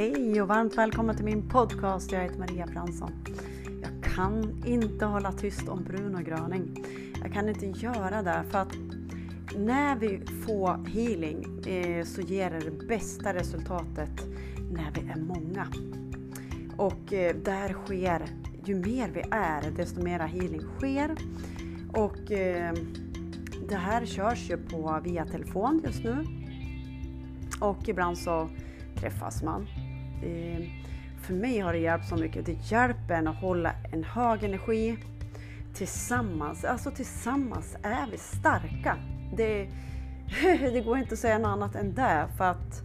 Hej och varmt välkommen till min podcast. Jag heter Maria Fransson. Jag kan inte hålla tyst om Bruno Gröning. Jag kan inte göra det för att när vi får healing eh, så ger det det bästa resultatet när vi är många. Och eh, där sker, ju mer vi är desto mera healing sker. Och eh, det här körs ju på via telefon just nu. Och ibland så träffas man. Eh, för mig har det hjälpt så mycket. Det hjälper en att hålla en hög energi tillsammans. Alltså tillsammans är vi starka. Det, det går inte att säga något annat än det. För att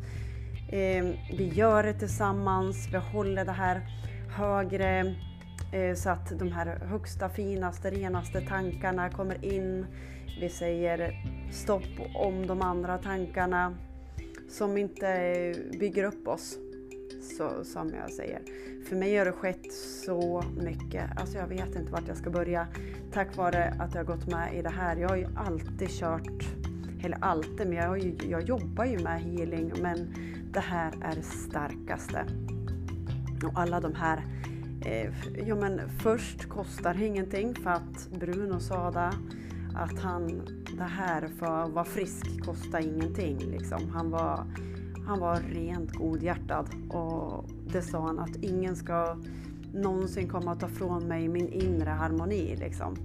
eh, vi gör det tillsammans. Vi håller det här högre eh, så att de här högsta, finaste, renaste tankarna kommer in. Vi säger stopp om de andra tankarna som inte eh, bygger upp oss. Så, som jag säger. För mig har det skett så mycket. Alltså jag vet inte vart jag ska börja. Tack vare att jag har gått med i det här. Jag har ju alltid kört, eller alltid, men jag, ju, jag jobbar ju med healing. Men det här är det starkaste. Och alla de här eh, ja men först kostar ingenting för att Bruno sa det att han, det här för att vara frisk kostar ingenting. Liksom. Han, var, han var rent godhjärtad och det sa han att ingen ska någonsin komma att ta från mig min inre harmoni. Liksom.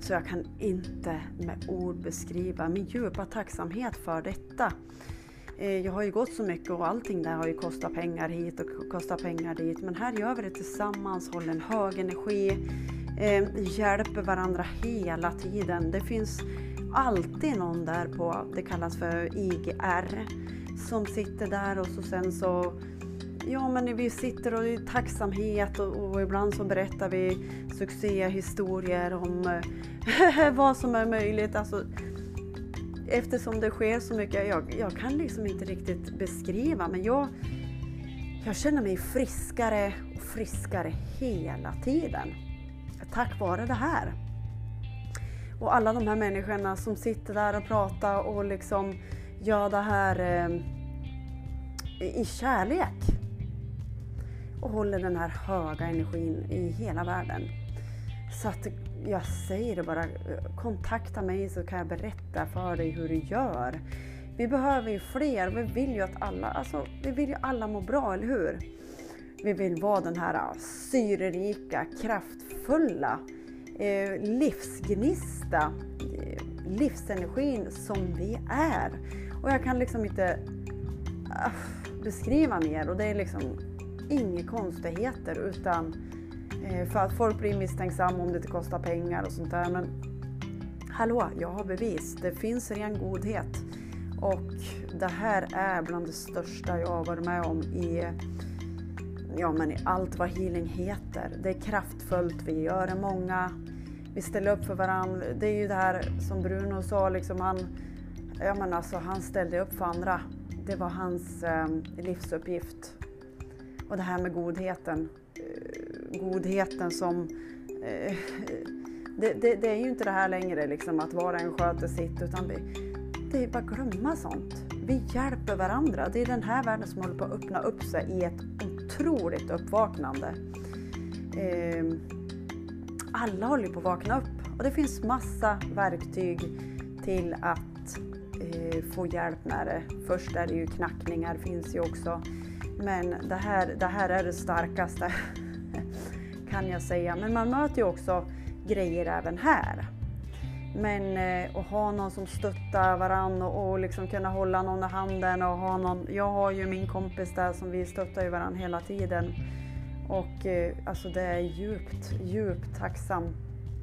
Så jag kan inte med ord beskriva min djupa tacksamhet för detta. Eh, jag har ju gått så mycket och allting där har ju kostat pengar hit och kostat pengar dit. Men här gör vi det tillsammans, håller en hög energi eh, hjälper varandra hela tiden. Det finns alltid någon där på, det kallas för IGR, som sitter där och så sen så Ja men vi sitter och i tacksamhet och, och ibland så berättar vi succéhistorier om eh, vad som är möjligt. Alltså, eftersom det sker så mycket, jag, jag kan liksom inte riktigt beskriva men jag, jag känner mig friskare och friskare hela tiden tack vare det här. Och alla de här människorna som sitter där och pratar och liksom gör det här eh, i kärlek. Och håller den här höga energin i hela världen. Så att jag säger det bara, kontakta mig så kan jag berätta för dig hur du gör. Vi behöver ju fler, vi vill ju att alla, alltså vi vill ju alla må bra, eller hur? Vi vill vara den här syrerika, kraftfulla, eh, livsgnista, eh, livsenergin som vi är. Och jag kan liksom inte äh, beskriva mer och det är liksom inga konstigheter utan eh, för att folk blir misstänksamma om det inte kostar pengar och sånt där. Men hallå, jag har bevis. Det finns ren godhet. Och det här är bland det största jag har varit med om i ja, men i allt vad healing heter. Det är kraftfullt, vi gör det många, vi ställer upp för varandra. Det är ju det här som Bruno sa, liksom han, ja, men alltså, han ställde upp för andra. Det var hans eh, livsuppgift. Och det här med godheten. Eh, godheten som... Eh, det, det, det, är ju inte det här längre, liksom, att var och en sköter sitt, utan vi, det är bara att glömma sånt. Vi hjälper varandra. Det är den här världen som håller på att öppna upp sig i ett otroligt uppvaknande. Ehm, alla håller på att vakna upp och det finns massa verktyg till att eh, få hjälp med det. Först är det ju knackningar, finns ju också. Men det här, det här är det starkaste kan jag säga. Men man möter ju också grejer även här. Men eh, att ha någon som stöttar varandra och, och liksom kunna hålla någon i handen och ha någon. Jag har ju min kompis där som vi stöttar ju varandra hela tiden. Och eh, alltså det är djupt, djupt tacksam,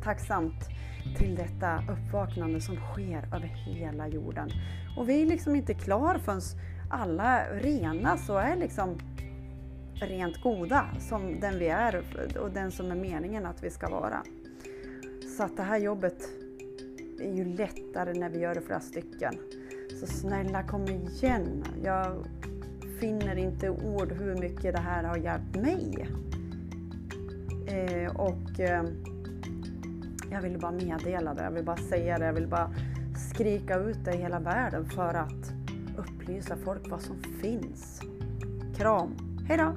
tacksamt till detta uppvaknande som sker över hela jorden. Och vi är liksom inte klar förrän alla renas och är liksom rent goda som den vi är och den som är meningen att vi ska vara. Så att det här jobbet det är ju lättare när vi gör det flera stycken. Så snälla kom igen. Jag finner inte ord hur mycket det här har hjälpt mig. Eh, och eh, jag vill bara meddela det, jag vill bara säga det, jag vill bara skrika ut det i hela världen för att upplysa folk vad som finns. Kram! Hejdå!